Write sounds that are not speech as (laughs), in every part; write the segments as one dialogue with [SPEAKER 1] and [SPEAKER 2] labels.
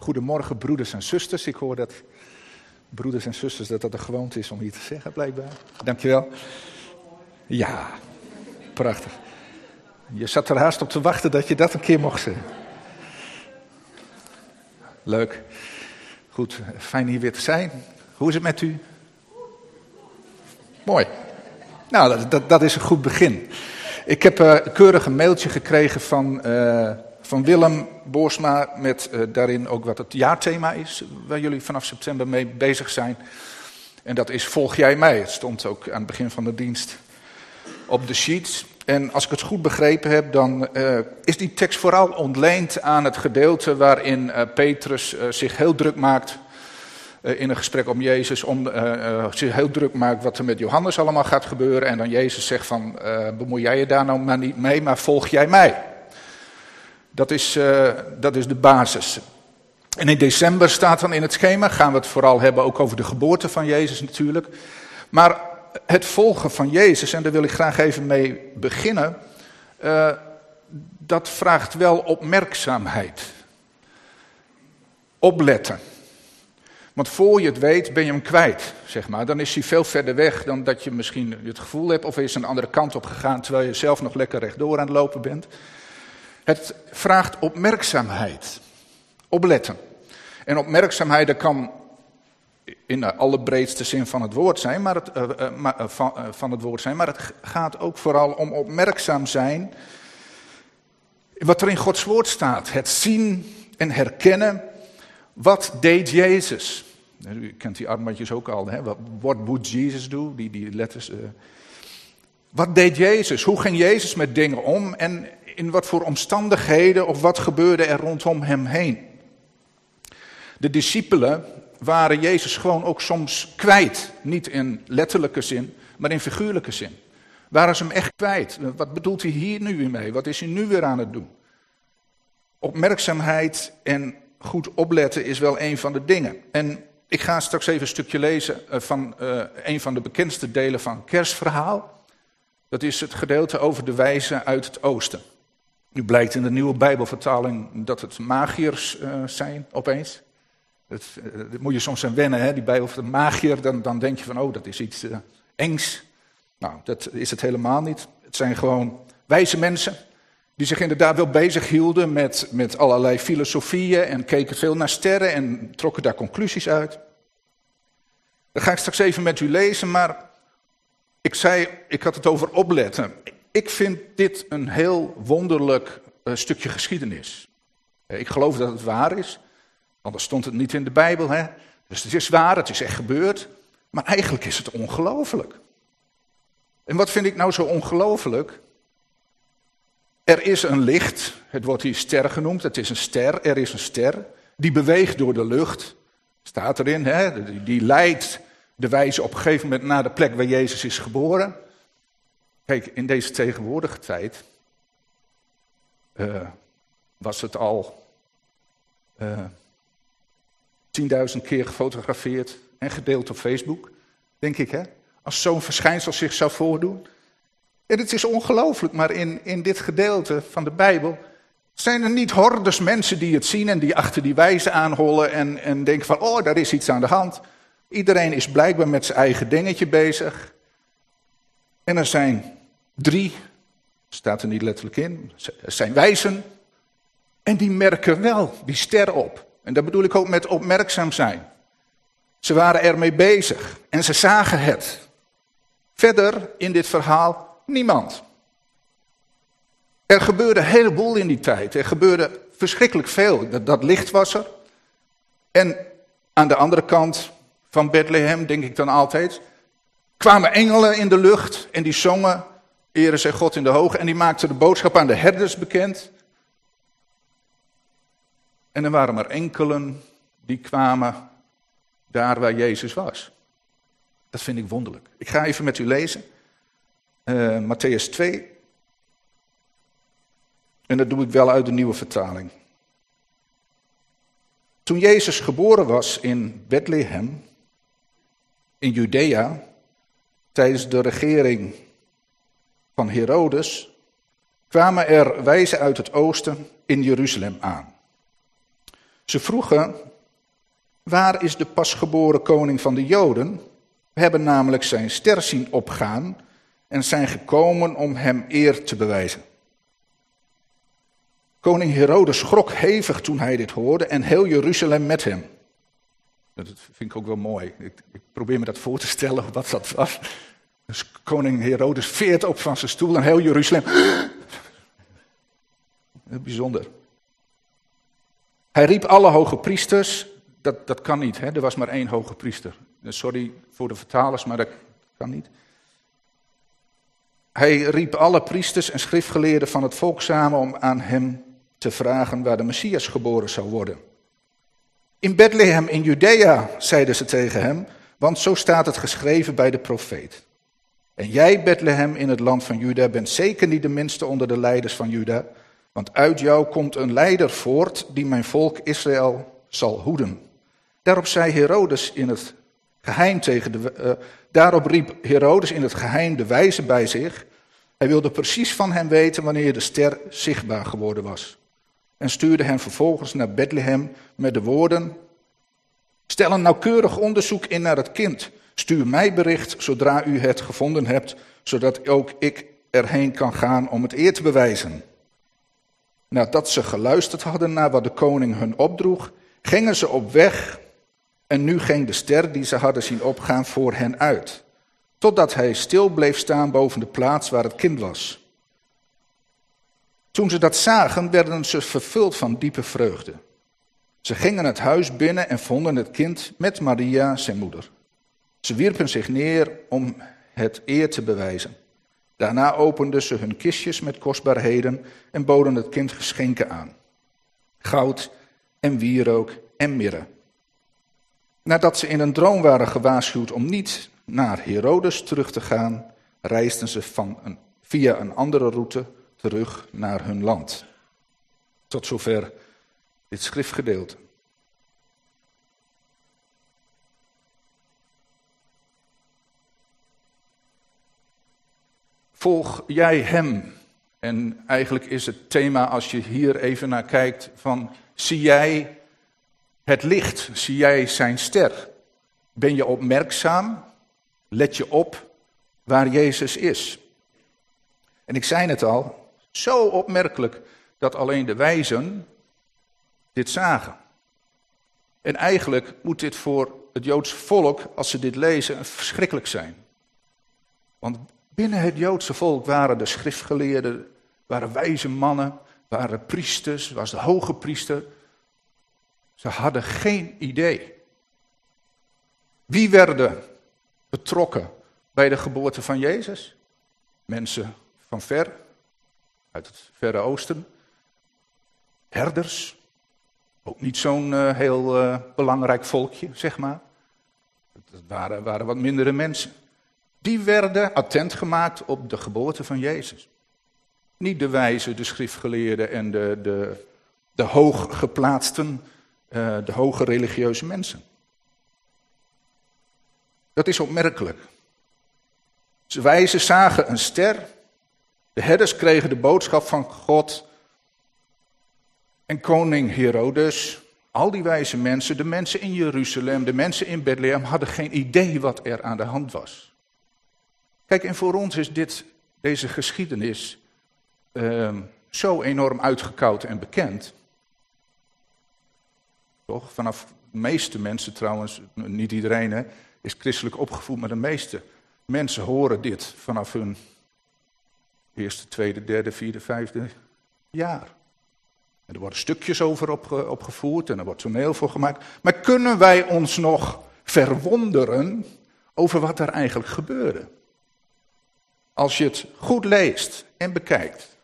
[SPEAKER 1] Goedemorgen, broeders en zusters. Ik hoor dat broeders en zusters dat dat de gewoonte is om hier te zeggen, blijkbaar. Dankjewel. Ja, prachtig. Je zat er haast op te wachten dat je dat een keer mocht zeggen. Leuk. Goed, fijn hier weer te zijn. Hoe is het met u? Mooi. Nou, dat, dat, is een goed begin. Ik heb uh, keurig een mailtje gekregen van, uh, van Willem Boorsma met uh, daarin ook wat het jaarthema is, waar jullie vanaf september mee bezig zijn. En dat is Volg jij mij. Het stond ook aan het begin van de dienst op de sheets. En als ik het goed begrepen heb, dan is die tekst vooral ontleend aan het gedeelte waarin Petrus zich heel druk maakt in een gesprek om Jezus, om zich heel druk maakt wat er met Johannes allemaal gaat gebeuren. En dan Jezus zegt van, bemoei jij je daar nou maar niet mee, maar volg jij mij. Dat is, dat is de basis. En in december staat dan in het schema, gaan we het vooral hebben ook over de geboorte van Jezus natuurlijk. Maar het volgen van Jezus, en daar wil ik graag even mee beginnen, dat vraagt wel opmerkzaamheid. Opletten. Want voor je het weet ben je hem kwijt, zeg maar. Dan is hij veel verder weg dan dat je misschien het gevoel hebt. Of is een andere kant op gegaan terwijl je zelf nog lekker rechtdoor aan het lopen bent. Het vraagt opmerkzaamheid. Opletten. En opmerkzaamheid, dat kan in de allerbreedste zin van het woord zijn, maar het, uh, van, uh, van het woord zijn. Maar het gaat ook vooral om opmerkzaam zijn. Wat er in Gods woord staat. Het zien en herkennen. Wat deed Jezus? U kent die armbandjes ook al. Hè? What would Jesus do? Die, die letters. Wat deed Jezus? Hoe ging Jezus met dingen om? En in wat voor omstandigheden of wat gebeurde er rondom hem heen? De discipelen waren Jezus gewoon ook soms kwijt. Niet in letterlijke zin, maar in figuurlijke zin. Waren ze hem echt kwijt? Wat bedoelt hij hier nu weer mee? Wat is hij nu weer aan het doen? Opmerkzaamheid en goed opletten is wel een van de dingen. En ik ga straks even een stukje lezen eh, van uh, een van de bekendste delen van kerstverhaal. Dat is het gedeelte over de wijzen uit het oosten. Nu blijkt in de nieuwe Bijbelvertaling dat het magiërs uh, zijn opeens. Dat, uh, dat, moet je soms aan wennen, hè? die Bijbel magier, dan, dan denk je van oh dat is iets engs. Nou, dat is het helemaal niet. Het zijn gewoon wijze mensen die zich inderdaad wel bezig hielden met, met allerlei filosofieën en keken veel naar sterren en trokken daar conclusies uit. Dat ga ik straks even met u lezen, maar ik zei, ik had het over opletten. Ik vind dit een heel wonderlijk uh, stukje geschiedenis. Ik geloof dat het waar is, anders stond het niet in de Bijbel. Hè? Dus het is waar, het is echt gebeurd, maar eigenlijk is het ongelooflijk. En wat vind ik nou zo ongelooflijk? Er is een licht, het wordt hier ster genoemd, het is een ster, er is een ster, die beweegt door de lucht, staat erin, hè? die leidt de wijze op een gegeven moment naar de plek waar Jezus is geboren. Kijk, in deze tegenwoordige tijd uh, was het al eh, 10.000 keer gefotografeerd en gedeeld op Facebook, denk ik hè. Als zo'n verschijnsel zich zou voordoen, en het is ongelooflijk, maar in, in dit gedeelte van de Bijbel zijn er niet hordes mensen die het zien en die achter die wijze aanhollen en, en denken van, oh, daar is iets aan de hand. Iedereen is blijkbaar met zijn eigen dingetje bezig. En er zijn drie, staat er niet letterlijk in, zijn wijzen. En die merken wel die ster op. En dat bedoel ik ook met opmerkzaam zijn. Ze waren ermee bezig en ze zagen het. Verder in dit verhaal Niemand. Er gebeurde een heleboel in die tijd. Er gebeurde verschrikkelijk veel. Dat, dat licht was er. En aan de andere kant van Bethlehem, denk ik dan altijd, kwamen engelen in de lucht en die zongen, ere zij God in de hoge, en die maakten de boodschap aan de herders bekend. En er waren maar enkelen die kwamen daar waar Jezus was. Dat vind ik wonderlijk. Ik ga even met u lezen uh, Matthäus 2. En dat doe ik wel uit de nieuwe vertaling. Toen Jezus geboren was in Bethlehem, in Judea, tijdens de regering van Herodes, kwamen er wijzen uit het oosten in Jeruzalem aan. Ze vroegen, waar is de pasgeboren koning van de Joden? We hebben namelijk zijn ster zien opgaan en zijn gekomen om hem eer te bewijzen. Koning Herodes schrok hevig toen hij dit hoorde en heel Jeruzalem met hem. Dat vind ik ook wel mooi. Ik, probeer me dat voor te stellen wat dat was. Dus koning Herodes veert op van zijn stoel en heel Jeruzalem. (gasps) Bijzonder. Hij riep alle hoge priesters. Dat, dat kan niet, hè? er was maar één hoge priester. Sorry voor de vertalers, maar dat kan niet. Hij riep alle priesters en schriftgeleerden van het volk samen om aan hem te vragen waar de Messias geboren zou worden. In Bethlehem in Judea, zeiden ze tegen hem, want zo staat het geschreven bij de profeet. En jij, Bethlehem, in het land van Juda, bent zeker niet de minste onder de leiders van Juda, want uit jou komt een leider voort die mijn volk Israël zal hoeden. Daarop zei Herodes in het geheim tegen de, uh, daarop riep Herodes in het geheim de wijze bij zich. Hij wilde precies van hem weten wanneer de ster zichtbaar geworden was. En stuurde hem vervolgens naar Bethlehem met de woorden: Stel een nauwkeurig onderzoek in naar het kind. Stuur mij bericht zodra u het gevonden hebt, zodat ook ik erheen kan gaan om het eer te bewijzen. Nadat ze geluisterd hadden naar wat de koning hun opdroeg, gingen ze op weg en nu ging de ster die ze hadden zien opgaan voor hen uit, totdat hij stil bleef staan boven de plaats waar het kind was. Toen ze dat zagen, werden ze vervuld van diepe vreugde. Ze gingen het huis binnen en vonden het kind met Maria, zijn moeder. Ze wierpen zich neer om het eer te bewijzen. Daarna openden ze hun kistjes met kostbaarheden en boden het kind geschenken aan: goud en wierook en mirre. Nadat ze in een droom waren gewaarschuwd om niet naar Herodes terug te gaan, reisden ze van een, via een andere route terug naar hun land. Tot zover dit schriftgedeelte. Volg jij hem? En eigenlijk is het thema, als je hier even naar kijkt, van zie jij het licht? Zie jij zijn ster? Ben je opmerkzaam? Let je op waar Jezus is? En ik zei het al, zo opmerkelijk dat alleen de wijzen dit zagen. En eigenlijk moet dit voor het Joodse volk, als ze dit lezen, verschrikkelijk zijn. Want binnen het Joodse volk waren de schriftgeleerden, waren wijze mannen, waren priesters, was de hoge priester. Ze hadden geen idee. Wie werden betrokken bij de geboorte van Jezus? Mensen van ver, uit het Verre Oosten. Herders, ook niet zo'n uh, heel uh, belangrijk volkje, zeg maar. Dat waren, waren wat mindere mensen. Die werden attent gemaakt op de geboorte van Jezus. Niet de wijzen, de schriftgeleerden en de, de, de hooggeplaatsten, uh, de hoge religieuze mensen. Dat is opmerkelijk. De wijzen zagen een ster. De herders kregen de boodschap van God en koning Herodes, al die wijze mensen, de mensen in Jeruzalem, de mensen in Bethlehem, hadden geen idee wat er aan de hand was. Kijk, en voor ons is dit, deze geschiedenis uh, zo enorm uitgekoud en bekend. Toch? Vanaf de meeste mensen trouwens, niet iedereen hè, is christelijk opgevoed, maar de meeste mensen horen dit vanaf hun eerste, tweede, derde, vierde, vijfde jaar er worden stukjes over opgevoerd en er wordt toneel voor gemaakt. Maar kunnen wij ons nog verwonderen over wat er eigenlijk gebeurde? Als je het goed leest en bekijkt.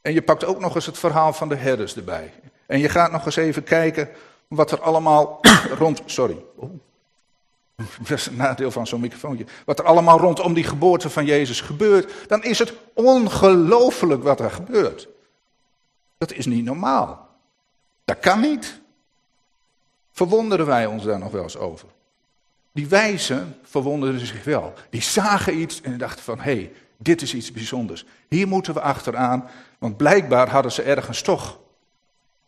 [SPEAKER 1] En je pakt ook nog eens het verhaal van de herders erbij. En je gaat nog eens even kijken wat er allemaal (coughs) rond. Sorry. Oh. (laughs) Dat is een nadeel van zo'n microfoontje. Wat er allemaal rondom die geboorte van Jezus gebeurt. Dan is het ongelooflijk wat er gebeurt. Dat is niet normaal. Dat kan niet. Verwonderen wij ons daar nog wel eens over? Die wijzen verwonderden zich wel. Die zagen iets en dachten van, hé, hey, dit is iets bijzonders. Hier moeten we achteraan, want blijkbaar hadden ze ergens toch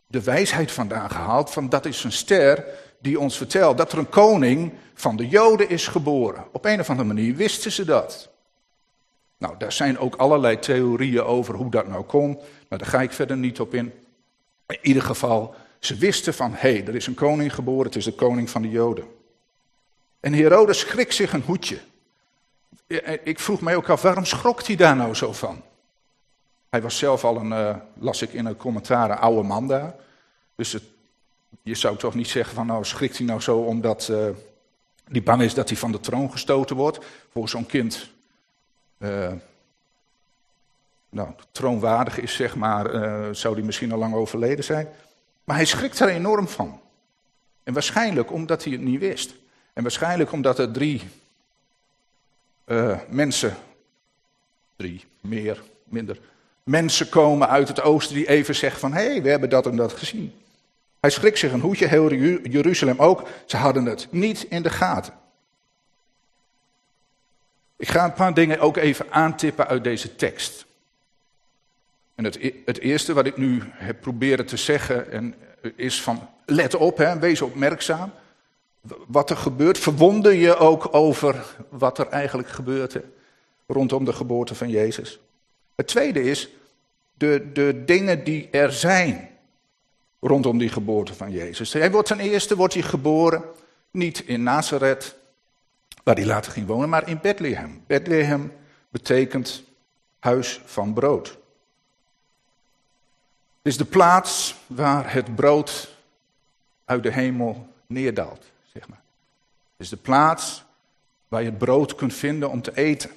[SPEAKER 1] de wijsheid vandaan gehaald. Van dat is een ster die ons vertelt dat er een koning van de Joden is geboren. Op een of andere manier wisten ze dat. Nou, daar zijn ook allerlei theorieën over hoe dat nou kon, maar daar ga ik verder niet op in. In ieder geval, ze wisten van, hé, hey, er is een koning geboren, het is de koning van de Joden. En Herodes schrikt zich een hoedje. Ik vroeg mij ook af, waarom schrok hij daar nou zo van? Hij was zelf al een, uh, las ik in een commentaar, een oude man daar. Dus je zou toch niet zeggen van, nou schrikt hij nou zo omdat uh, hij bang is dat hij van de troon gestoten wordt. Voor zo'n kind, uh, nou, troonwaardig is zeg maar, zou hij misschien al lang overleden zijn. Maar hij schrikt er enorm van. En waarschijnlijk omdat hij het niet wist. En waarschijnlijk omdat er drie uh, mensen, drie, meer, minder, mensen komen uit het oosten die even zeggen van, hé, hey, we hebben dat en dat gezien. Hij schrikt zich een hoedje, heel Jeruzalem ook. Ze hadden het niet in de gaten. Ik ga een paar dingen ook even aantippen uit deze tekst. En het, e-, het eerste wat ik nu heb proberen te zeggen en, is van, let op, hè, wees opmerkzaam wat er gebeurt, verwonder je ook over wat er eigenlijk gebeurt rondom de geboorte van Jezus. Het tweede is de, de dingen die er zijn rondom die geboorte van Jezus. Hij wordt ten eerste wordt hij geboren, niet in Nazareth, waar hij later ging wonen, maar in Bethlehem. Bethlehem betekent huis van brood. Het is de plaats waar het brood uit de hemel neerdaalt. Zeg maar. Het is de plaats waar je het brood kunt vinden om te eten.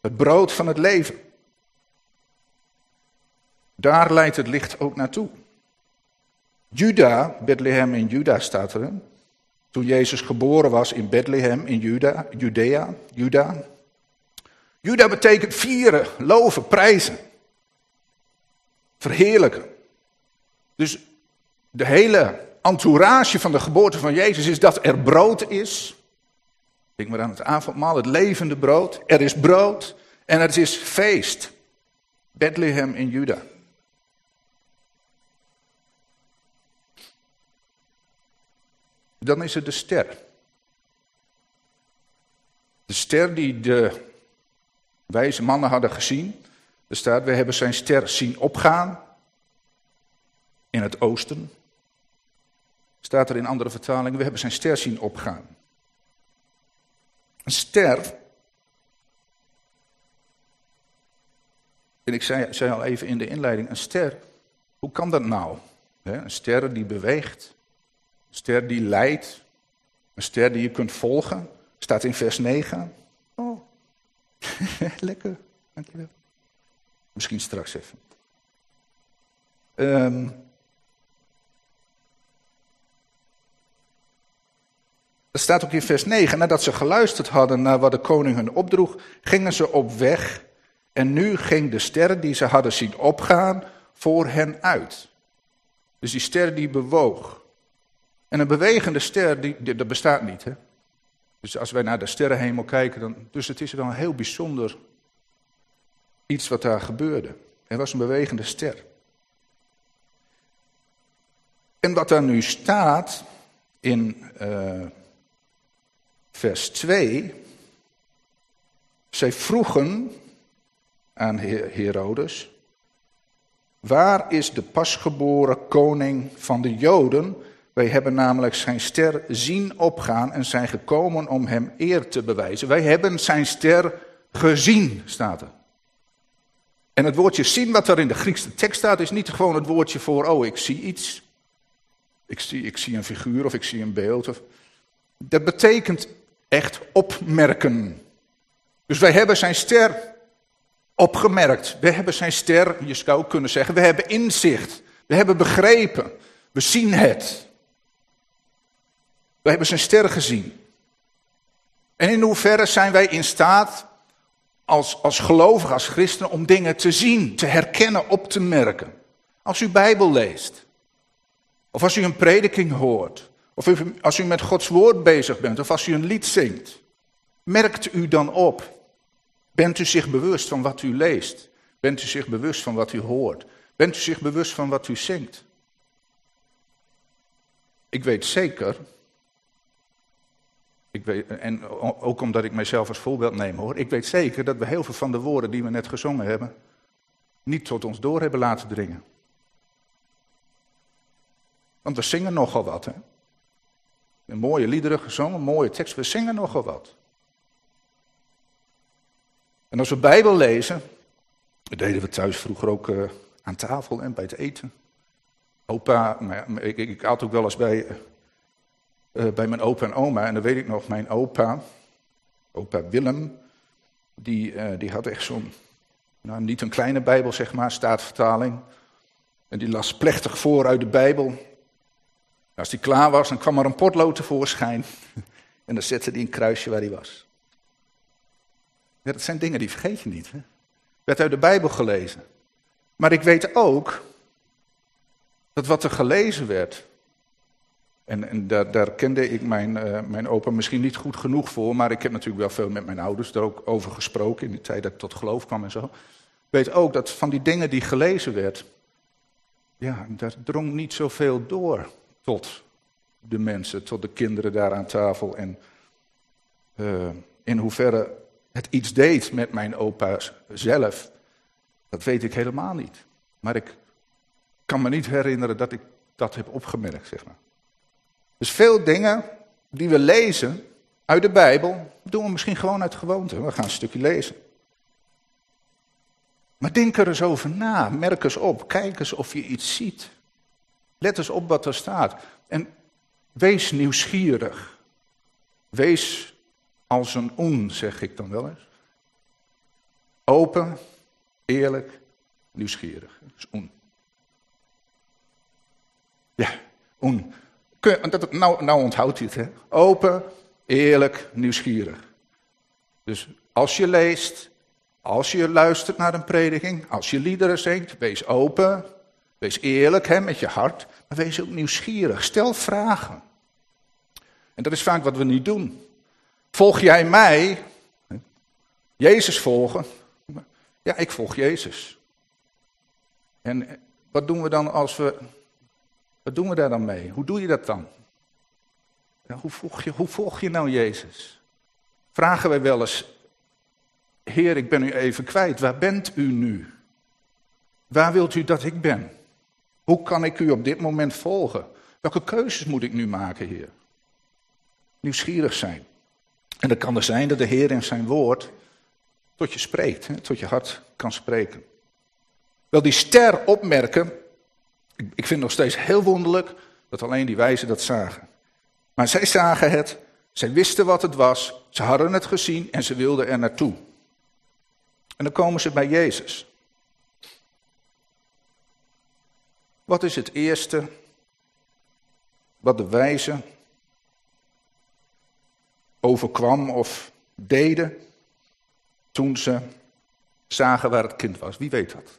[SPEAKER 1] Het brood van het leven. Daar leidt het licht ook naartoe. Juda, Bethlehem in Juda staat er. Toen Jezus geboren was in Bethlehem in Juda, Judea, Juda. Juda betekent vieren, loven, prijzen. Verheerlijken. Dus de hele entourage van de geboorte van Jezus is dat er brood is. Denk maar aan het avondmaal, het levende brood. Er is brood en het is feest. Bethlehem in Juda. Dan is het de ster. De ster die de wijze mannen hadden gezien. Er staat, we hebben zijn ster zien opgaan in het oosten. Staat er in andere vertalingen, we hebben zijn ster zien opgaan. Een ster, en ik zei, zei al even in de inleiding, een ster, hoe kan dat nou? Een ster die beweegt, een ster die leidt, een ster die je kunt volgen, staat in vers 9. Oh, (laughs) lekker, dankjewel. Misschien straks even. Um, Dat staat ook in vers 9. Nadat ze geluisterd hadden naar wat de koning hun opdroeg, gingen ze op weg. En nu ging de ster die ze hadden zien opgaan voor hen uit. Dus die ster die bewoog. En een bewegende ster, die, dat bestaat niet. Hè? Dus als wij naar de sterrenhemel kijken, dan, dus het is wel een heel bijzonder iets wat daar gebeurde. Er was een bewegende ster. En wat daar nu staat in uh, vers 2. Zij vroegen aan Herodes, waar is de pasgeboren koning van de Joden? Wij hebben namelijk zijn ster zien opgaan en zijn gekomen om hem eer te bewijzen. Wij hebben zijn ster gezien, staat er. En het woordje zien, wat er in de Griekse tekst staat, is niet gewoon het woordje voor, oh, ik zie iets. Ik zie, ik zie een figuur of ik zie een beeld. Dat betekent echt opmerken. Dus wij hebben zijn ster opgemerkt. We hebben zijn ster, je zou kunnen zeggen, we hebben inzicht. We hebben begrepen. We zien het. We hebben zijn ster gezien. En in hoeverre zijn wij in staat als, als gelovigen, als christenen, om dingen te zien, te herkennen, op te merken? Als u Bijbel leest, of als u een prediking hoort, als u met Gods woord bezig bent, of als u een lied zingt, merkt u dan op. Bent u zich bewust van wat u leest? Bent u zich bewust van wat u hoort? Bent u zich bewust van wat u zingt? ik weet zeker, ik weet, en ook omdat ik mijzelf als voorbeeld neem hoor, ik weet zeker dat we heel veel van de woorden die we net gezongen hebben, niet tot ons door hebben laten dringen. Want we zingen nogal wat. Hè? Een mooie liederen gezongen, mooie tekst, we zingen nogal wat. En als we Bijbel lezen, dat deden we thuis vroeger ook uh, aan tafel en bij het eten. Opa, ik, ik, ik had ook wel eens bij, uh, bij mijn opa en oma. En dan weet ik nog, mijn opa, opa Willem, die, die had echt zo'n, nou niet een kleine Bijbel zeg maar, staatvertaling. En die las plechtig voor uit de Bijbel. Als die klaar was, dan kwam er een potlood tevoorschijn. (laughs) En dan zette hij een kruisje waar hij was. Dat zijn dingen die vergeet je niet. Hè? Werd uit de Bijbel gelezen. Maar ik weet ook dat wat er gelezen werd. En, en daar, daar, kende ik mijn, uh, mijn opa misschien niet goed genoeg voor. Maar ik heb natuurlijk wel veel met mijn ouders er ook over gesproken. In die tijd dat ik tot geloof kwam en zo. Ik weet ook dat van die dingen die gelezen werd. Ja, daar drong niet zoveel door tot de mensen, tot de kinderen daar aan tafel. En uh, in hoeverre het iets deed met mijn opa's zelf, dat weet ik helemaal niet. Maar ik kan me niet herinneren dat ik dat heb opgemerkt, zeg maar. Dus veel dingen die we lezen uit de Bijbel, doen we misschien gewoon uit gewoonte. We gaan een stukje lezen. Maar denk er eens over na, merk eens op, kijk eens of je iets ziet. Let eens op wat er staat. En wees nieuwsgierig. Wees als een oen, zeg ik dan wel eens. Open, eerlijk, nieuwsgierig. Dat is oen. Ja, oen. Nou, nou onthoudt hij het, hè. Open, eerlijk, nieuwsgierig. Dus als je leest, als je luistert naar een prediking, als je liederen zingt, wees open, wees eerlijk hè, met je hart, maar wees ook nieuwsgierig. Stel vragen. En dat is vaak wat we niet doen. Volg jij mij? Jezus volgen? Ja, ik volg Jezus. En wat doen we dan als we. Wat doen we daar dan mee? Hoe doe je dat dan? Hoe, volg je, hoe volg je nou Jezus? Vragen wij wel eens: Heer, ik ben u even kwijt. Waar bent u nu? Waar wilt u dat ik ben? Hoe kan ik u op dit moment volgen? Welke keuzes moet ik nu maken, Heer? Nieuwsgierig zijn. En dan kan er zijn dat de Heer in zijn woord tot je spreekt, hè, tot je hart kan spreken. Wel, die ster opmerken, ik vind het nog steeds heel wonderlijk dat alleen die wijzen dat zagen. Maar zij zagen het, zij wisten wat het was, ze hadden het gezien en ze wilden er naartoe. En dan komen ze bij Jezus. Wat is het eerste wat de wijzen overkwam of deden toen ze zagen waar het kind was? Wie weet dat?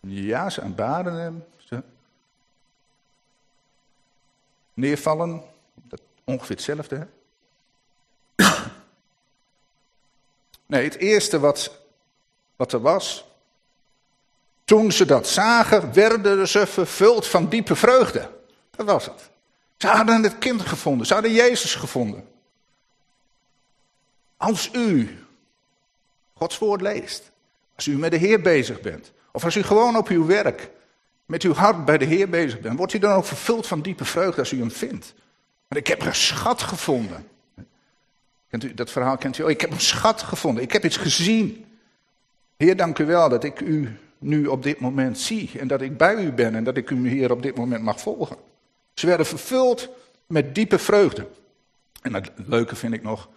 [SPEAKER 1] Ja, ze aanbaden hem. Ze neervallen. Dat ongeveer hetzelfde. Hè? (coughs) Nee, het eerste wat wat er was. Toen ze dat zagen, werden ze vervuld van diepe vreugde. Dat was het. Ze hadden het kind gevonden, ze hadden Jezus gevonden. Als u Gods woord leest, als u met de Heer bezig bent, of als u gewoon op uw werk met uw hart bij de Heer bezig bent, wordt u dan ook vervuld van diepe vreugde als u hem vindt. Maar ik heb een schat gevonden. Kent u, dat verhaal kent u ook. Ik heb een schat gevonden. Ik heb iets gezien. Heer, dank u wel dat ik u nu op dit moment zie en dat ik bij u ben en dat ik u hier op dit moment mag volgen. Ze werden vervuld met diepe vreugde. En het leuke vind ik nog,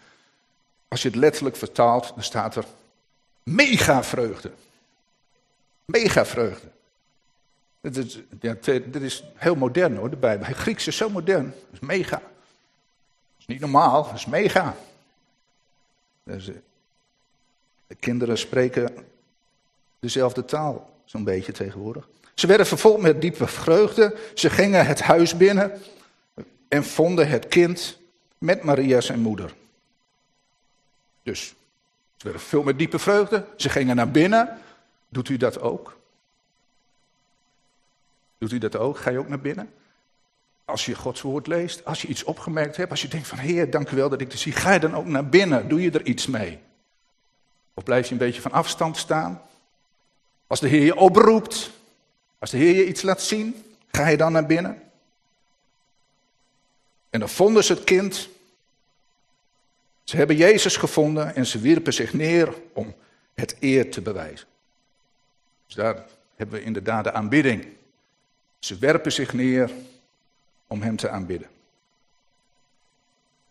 [SPEAKER 1] als je het letterlijk vertaalt, dan staat er mega vreugde. Mega vreugde. Dit is, dit is heel modern hoor, de Bijbel. Grieks is zo modern. Dat is mega. Dat is niet normaal, dat is mega. Dus, de kinderen spreken dezelfde taal, zo'n beetje tegenwoordig. Ze werden vervolgd met diepe vreugde. Ze gingen het huis binnen en vonden het kind met Maria zijn moeder. Dus ze werden veel met diepe vreugde. Ze gingen naar binnen. Doet u dat ook? Doet u dat ook? Ga je ook naar binnen? Als je Gods woord leest, als je iets opgemerkt hebt, als je denkt van Heer, dank u wel dat ik dit zie, ga je dan ook naar binnen? Doe je er iets mee? Of blijf je een beetje van afstand staan? Als de Heer je oproept, als de Heer je iets laat zien, ga je dan naar binnen? En dan vonden ze het kind. Ze hebben Jezus gevonden en ze wierpen zich neer om het eer te bewijzen. Dus daar hebben we inderdaad de aanbidding. Ze werpen zich neer om Hem te aanbidden.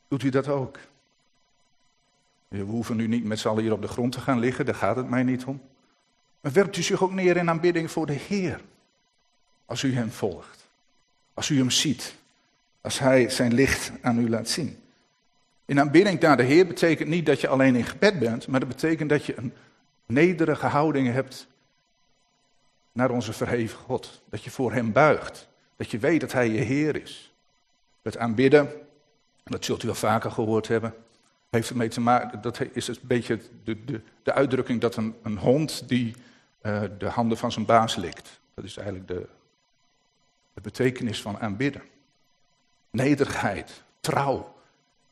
[SPEAKER 1] Doet u dat ook? We hoeven nu niet met z'n allen hier op de grond te gaan liggen, daar gaat het mij niet om. Maar werpt u zich ook neer in aanbidding voor de Heer. Als u Hem volgt. Als u Hem ziet. Als Hij zijn licht aan u laat zien. In aanbidding naar de Heer betekent niet dat je alleen in gebed bent, maar dat betekent dat je een nederige houding hebt naar onze verheven God. Dat je voor Hem buigt. Dat je weet dat Hij je Heer is. Het aanbidden, dat zult u wel vaker gehoord hebben, heeft ermee te maken, dat is een beetje de, de, de uitdrukking dat een, een hond die uh, de handen van zijn baas likt. Dat is eigenlijk de, de betekenis van aanbidden. Nederigheid, trouw,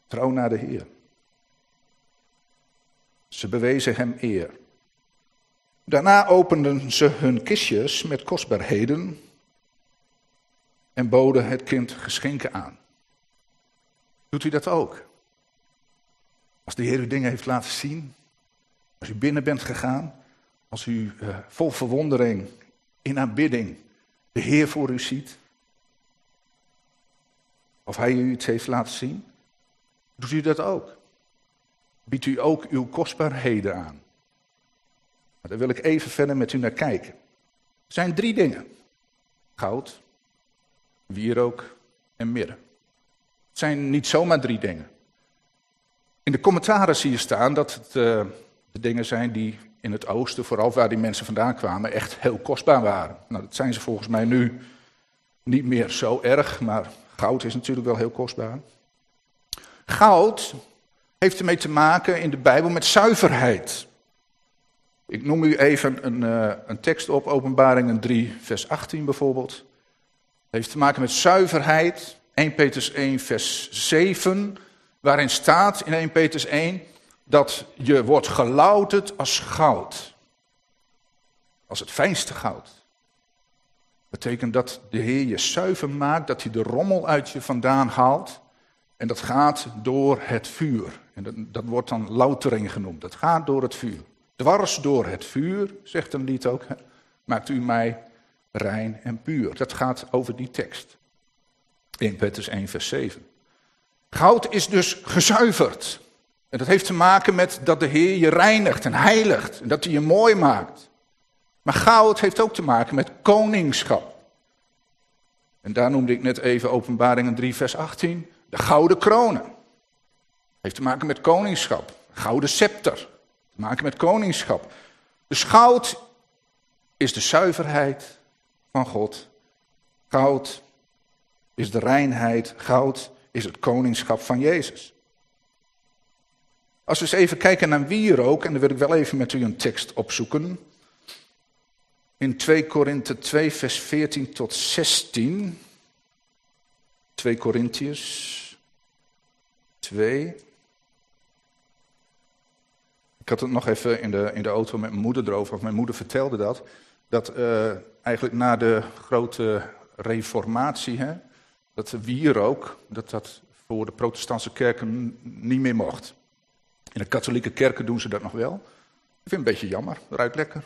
[SPEAKER 1] trouw naar de Heer. Ze bewezen hem eer. Daarna openden ze hun kistjes met kostbaarheden en boden het kind geschenken aan. Doet u dat ook? Als de Heer u dingen heeft laten zien, als u binnen bent gegaan, als u uh, vol verwondering, in aanbidding, de Heer voor u ziet, of Hij u iets heeft laten zien, doet u dat ook? Biedt u ook uw kostbaarheden aan? daar wil ik even verder met u naar kijken. Er zijn drie dingen: goud, wierook en mirre. Het zijn niet zomaar drie dingen. In de commentaren zie je staan dat het uh, de dingen zijn die in het oosten, vooral waar die mensen vandaan kwamen, echt heel kostbaar waren. Nou, dat zijn ze volgens mij nu niet meer zo erg, maar goud is natuurlijk wel heel kostbaar. Goud heeft ermee te maken in de Bijbel met zuiverheid. Ik noem u even een, uh, een tekst op, Openbaringen 3, vers 18 bijvoorbeeld. Het heeft te maken met zuiverheid. 1 Petrus 1, vers 7, waarin staat in 1 Petrus 1 dat je wordt gelouterd als goud. Als het fijnste goud. Betekent dat de Heer je zuiver maakt, dat hij de rommel uit je vandaan haalt. En dat gaat door het vuur. En dat, dat wordt dan loutering genoemd. Dat gaat door het vuur. Dwars door het vuur, zegt een lied ook, maakt u mij rein en puur. Dat gaat over die tekst. 1 Petrus 1, vers 7. Goud is dus gezuiverd. En dat heeft te maken met dat de Heer je reinigt en heiligt. En dat hij je mooi maakt. Maar goud heeft ook te maken met koningschap. En daar noemde ik net even Openbaringen 3, vers 18. De gouden kronen. Heeft te maken met koningschap. Gouden scepter maken met koningschap. Dus goud is de zuiverheid van God. Goud is de reinheid. Goud is het koningschap van Jezus. Als we eens even kijken naar wierook, en dan wil ik wel even met u een tekst opzoeken. In 2 Korinthe 2, vers 14 tot 16. 2 Korintiërs 2. Ik had het nog even in de, in de auto met mijn moeder erover, of mijn moeder vertelde dat. Dat uh, eigenlijk na de grote reformatie, hè, dat de wierook, dat dat voor de protestantse kerken niet meer mocht. In de katholieke kerken doen ze dat nog wel. Ik vind het een beetje jammer, ruikt lekker.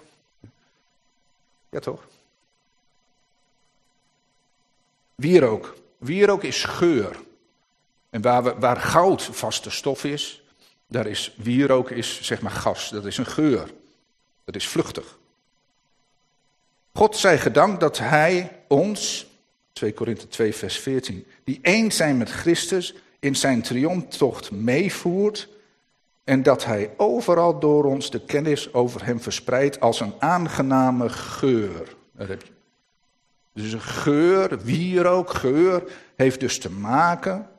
[SPEAKER 1] Ja toch? Wierook. Wierook is geur. En waar, waar goud vaste stof is, daar is wierook is zeg maar gas, dat is een geur. Dat is vluchtig. God zij gedankt dat hij ons, 2 Korinthe 2 vers 14, die één zijn met Christus, in zijn triomftocht meevoert en dat hij overal door ons de kennis over hem verspreidt als een aangename geur. Dus een geur, wierook, geur, heeft dus te maken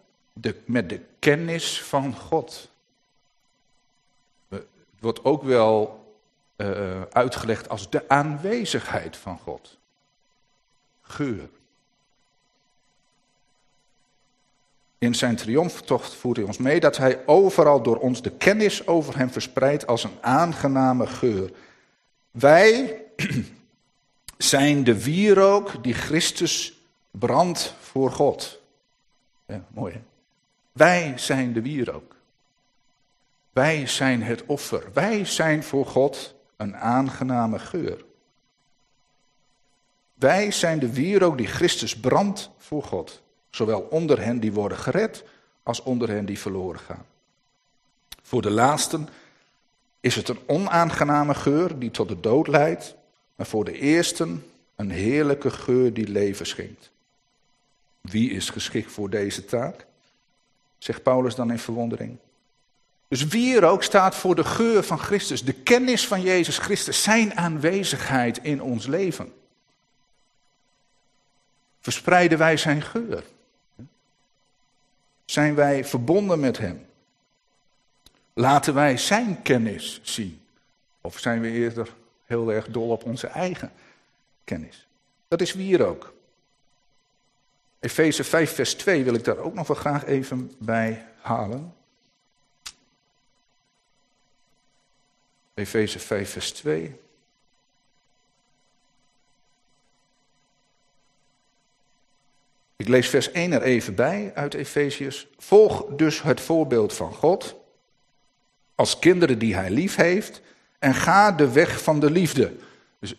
[SPEAKER 1] met de kennis van God wordt ook wel uh, uitgelegd als de aanwezigheid van God. geur. In zijn triomftocht voert hij ons mee dat hij overal door ons de kennis over hem verspreidt als een aangename geur. Wij (clears throat) zijn de wierook die Christus brandt voor God. Ja, mooi hè? Wij zijn de wierook. Wij zijn het offer. Wij zijn voor God een aangename geur. Wij zijn de wierook die Christus brandt voor God. Zowel onder hen die worden gered, als onder hen die verloren gaan. Voor de laatsten is het een onaangename geur die tot de dood leidt, maar voor de eersten een heerlijke geur die leven schenkt. Wie is geschikt voor deze taak? Zegt Paulus dan in verwondering. Dus wierook staat voor de geur van Christus, de kennis van Jezus Christus, zijn aanwezigheid in ons leven. Verspreiden wij zijn geur? Zijn wij verbonden met Hem? Laten wij Zijn kennis zien? Of zijn we eerder heel erg dol op onze eigen kennis? Dat is wierook. Efeze 5, vers 2 wil ik daar ook nog wel graag even bij halen. Efeze 5, vers 2. Ik lees vers 1 er even bij uit Efeziërs. Volg dus het voorbeeld van God als kinderen die hij lief heeft en ga de weg van de liefde. Dus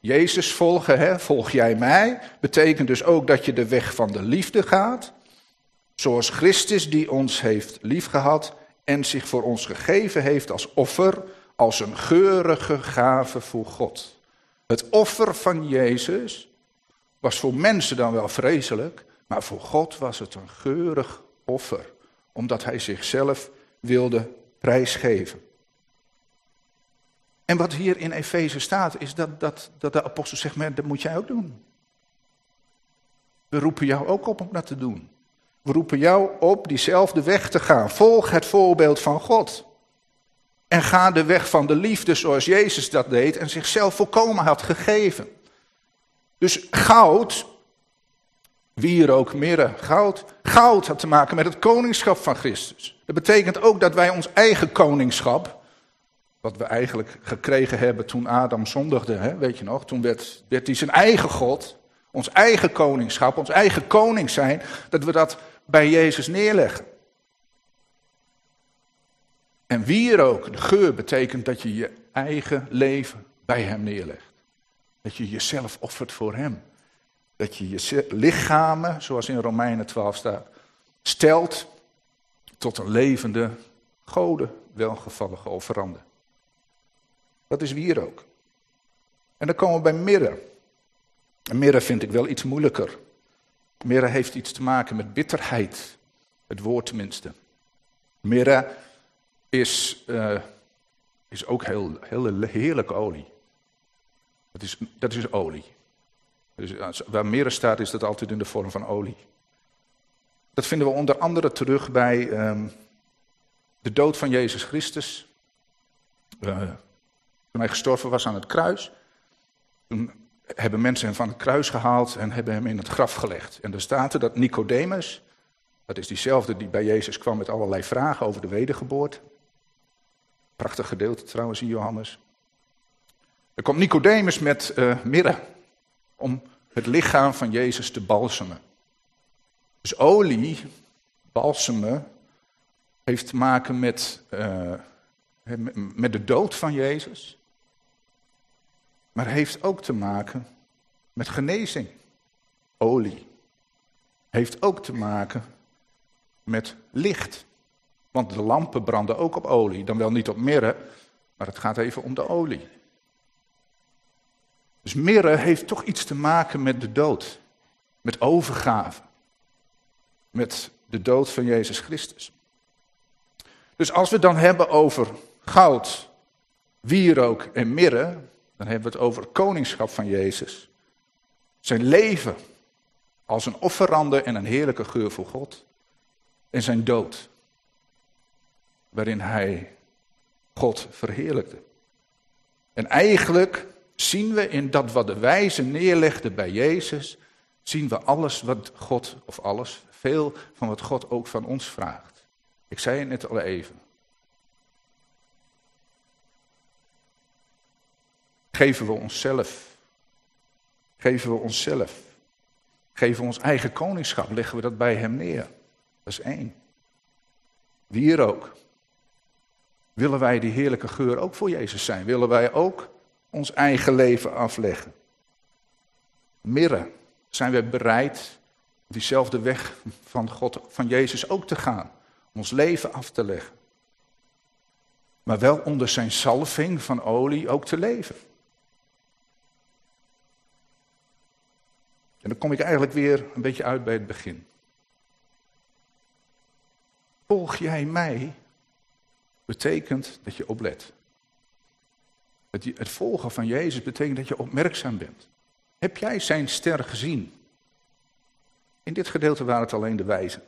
[SPEAKER 1] Jezus volgen, hè, volg jij mij, betekent dus ook dat je de weg van de liefde gaat. Zoals Christus die ons heeft liefgehad en zich voor ons gegeven heeft als offer, als een geurige gave voor God. Het offer van Jezus was voor mensen dan wel vreselijk, maar voor God was het een geurig offer, omdat hij zichzelf wilde prijsgeven. En wat hier in Efeze staat, is dat, dat, dat de apostel zegt, dat moet jij ook doen. We roepen jou ook op om dat te doen. We roepen jou op diezelfde weg te gaan. Volg het voorbeeld van God. En ga de weg van de liefde zoals Jezus dat deed en zichzelf volkomen had gegeven. Dus goud, wierook, mirre, goud. Goud had te maken met het koningschap van Christus. Dat betekent ook dat wij ons eigen koningschap, wat we eigenlijk gekregen hebben toen Adam zondigde, hè, weet je nog, toen werd, werd hij zijn eigen God, ons eigen koningschap, ons eigen koning zijn, dat we dat bij Jezus neerleggen. En wierook, de geur, betekent dat je je eigen leven bij hem neerlegt. Dat je jezelf offert voor hem. Dat je je lichamen, zoals in Romeinen 12 staat, stelt tot een levende, goden welgevallige offerande. Dat is wierook. En dan komen we bij mirre. En mirre vind ik wel iets moeilijker. Mirre heeft iets te maken met bitterheid. Het woord tenminste. Mirre is, uh, is ook heel, heel heerlijke olie. Dat is, dat is olie. Dus waar mirre staat, is dat altijd in de vorm van olie. Dat vinden we onder andere terug bij um, de dood van Jezus Christus. Uh, toen hij gestorven was aan het kruis. Toen hebben mensen hem van het kruis gehaald en hebben hem in het graf gelegd. En er staat er dat Nicodemus, dat is diezelfde die bij Jezus kwam met allerlei vragen over de wedergeboorte. Prachtig gedeelte trouwens in Johannes. Er komt Nicodemus met uh, mirre om het lichaam van Jezus te balsemen. Dus olie, balsemen, heeft te maken met, uh, met de dood van Jezus. Maar heeft ook te maken met genezing. Olie heeft ook te maken met licht. Want de lampen branden ook op olie. Dan wel niet op mirre, maar het gaat even om de olie. Dus mirre heeft toch iets te maken met de dood. Met overgave. Met de dood van Jezus Christus. Dus als we het dan hebben over goud, wierook en mirre, dan hebben we het over koningschap van Jezus. Zijn leven als een offerande en een heerlijke geur voor God. En zijn dood, waarin hij God verheerlijkte. En eigenlijk zien we in dat wat de wijze neerlegde bij Jezus, zien we alles wat God, of alles, veel van wat God ook van ons vraagt. Ik zei het net al even. Geven we onszelf. Geven we onszelf. Geven we ons eigen koningschap. Leggen we dat bij hem neer. Dat is één. Wie hier ook. Willen wij die heerlijke geur ook voor Jezus zijn? Willen wij ook ons eigen leven afleggen? Mirre, zijn we bereid diezelfde weg van God, van Jezus ook te gaan? Ons leven af te leggen. Maar wel onder zijn salving van olie ook te leven. En dan kom ik eigenlijk weer een beetje uit bij het begin. Volg jij mij, betekent dat je oplet. Het, het volgen van Jezus betekent dat je opmerkzaam bent. Heb jij zijn ster gezien? In dit gedeelte waren het alleen de wijzen.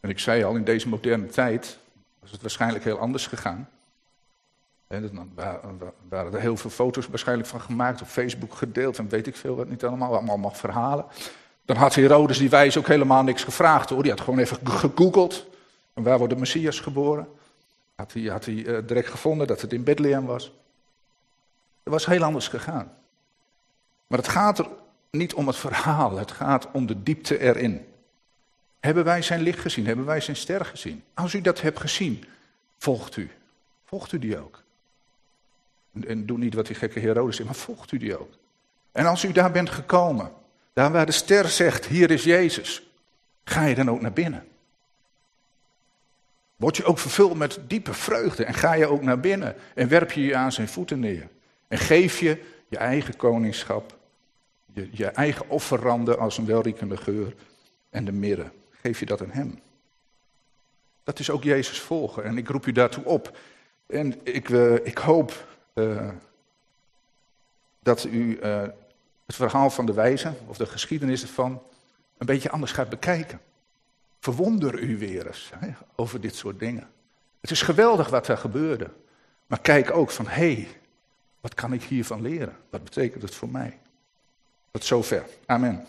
[SPEAKER 1] En ik zei al, in deze moderne tijd was het waarschijnlijk heel anders gegaan. En dan waren er heel veel foto's waarschijnlijk van gemaakt, op Facebook gedeeld en weet ik veel wat niet allemaal, allemaal verhalen. Dan had Herodes die wijze ook helemaal niks gevraagd hoor, die had gewoon even gegoogeld. En waar wordt de Messias geboren? Had hij, had hij eh, direct gevonden dat het in Bethlehem was. Het was heel anders gegaan. Maar het gaat er niet om het verhaal, het gaat om de diepte erin. Hebben wij zijn licht gezien? Hebben wij zijn ster gezien? Als u dat hebt gezien, volgt u. Volgt u die ook? En doe niet wat die gekke Herodes zegt, maar volgt u die ook. En als u daar bent gekomen, daar waar de ster zegt, hier is Jezus, ga je dan ook naar binnen. Word je ook vervuld met diepe vreugde en ga je ook naar binnen en werp je je aan zijn voeten neer. En geef je je eigen koningschap, je, je eigen offerranden als een welriekende geur en de mirre. Geef je dat aan hem. Dat is ook Jezus volgen en ik roep u daartoe op. En ik, uh, ik hoop uh, dat u uh, het verhaal van de wijze, of de geschiedenis ervan, een beetje anders gaat bekijken. Verwonder u weer eens hè, over dit soort dingen. Het is geweldig wat er gebeurde. Maar kijk ook van, hé, hey, wat kan ik hiervan leren? Wat betekent het voor mij? Tot zover. Amen.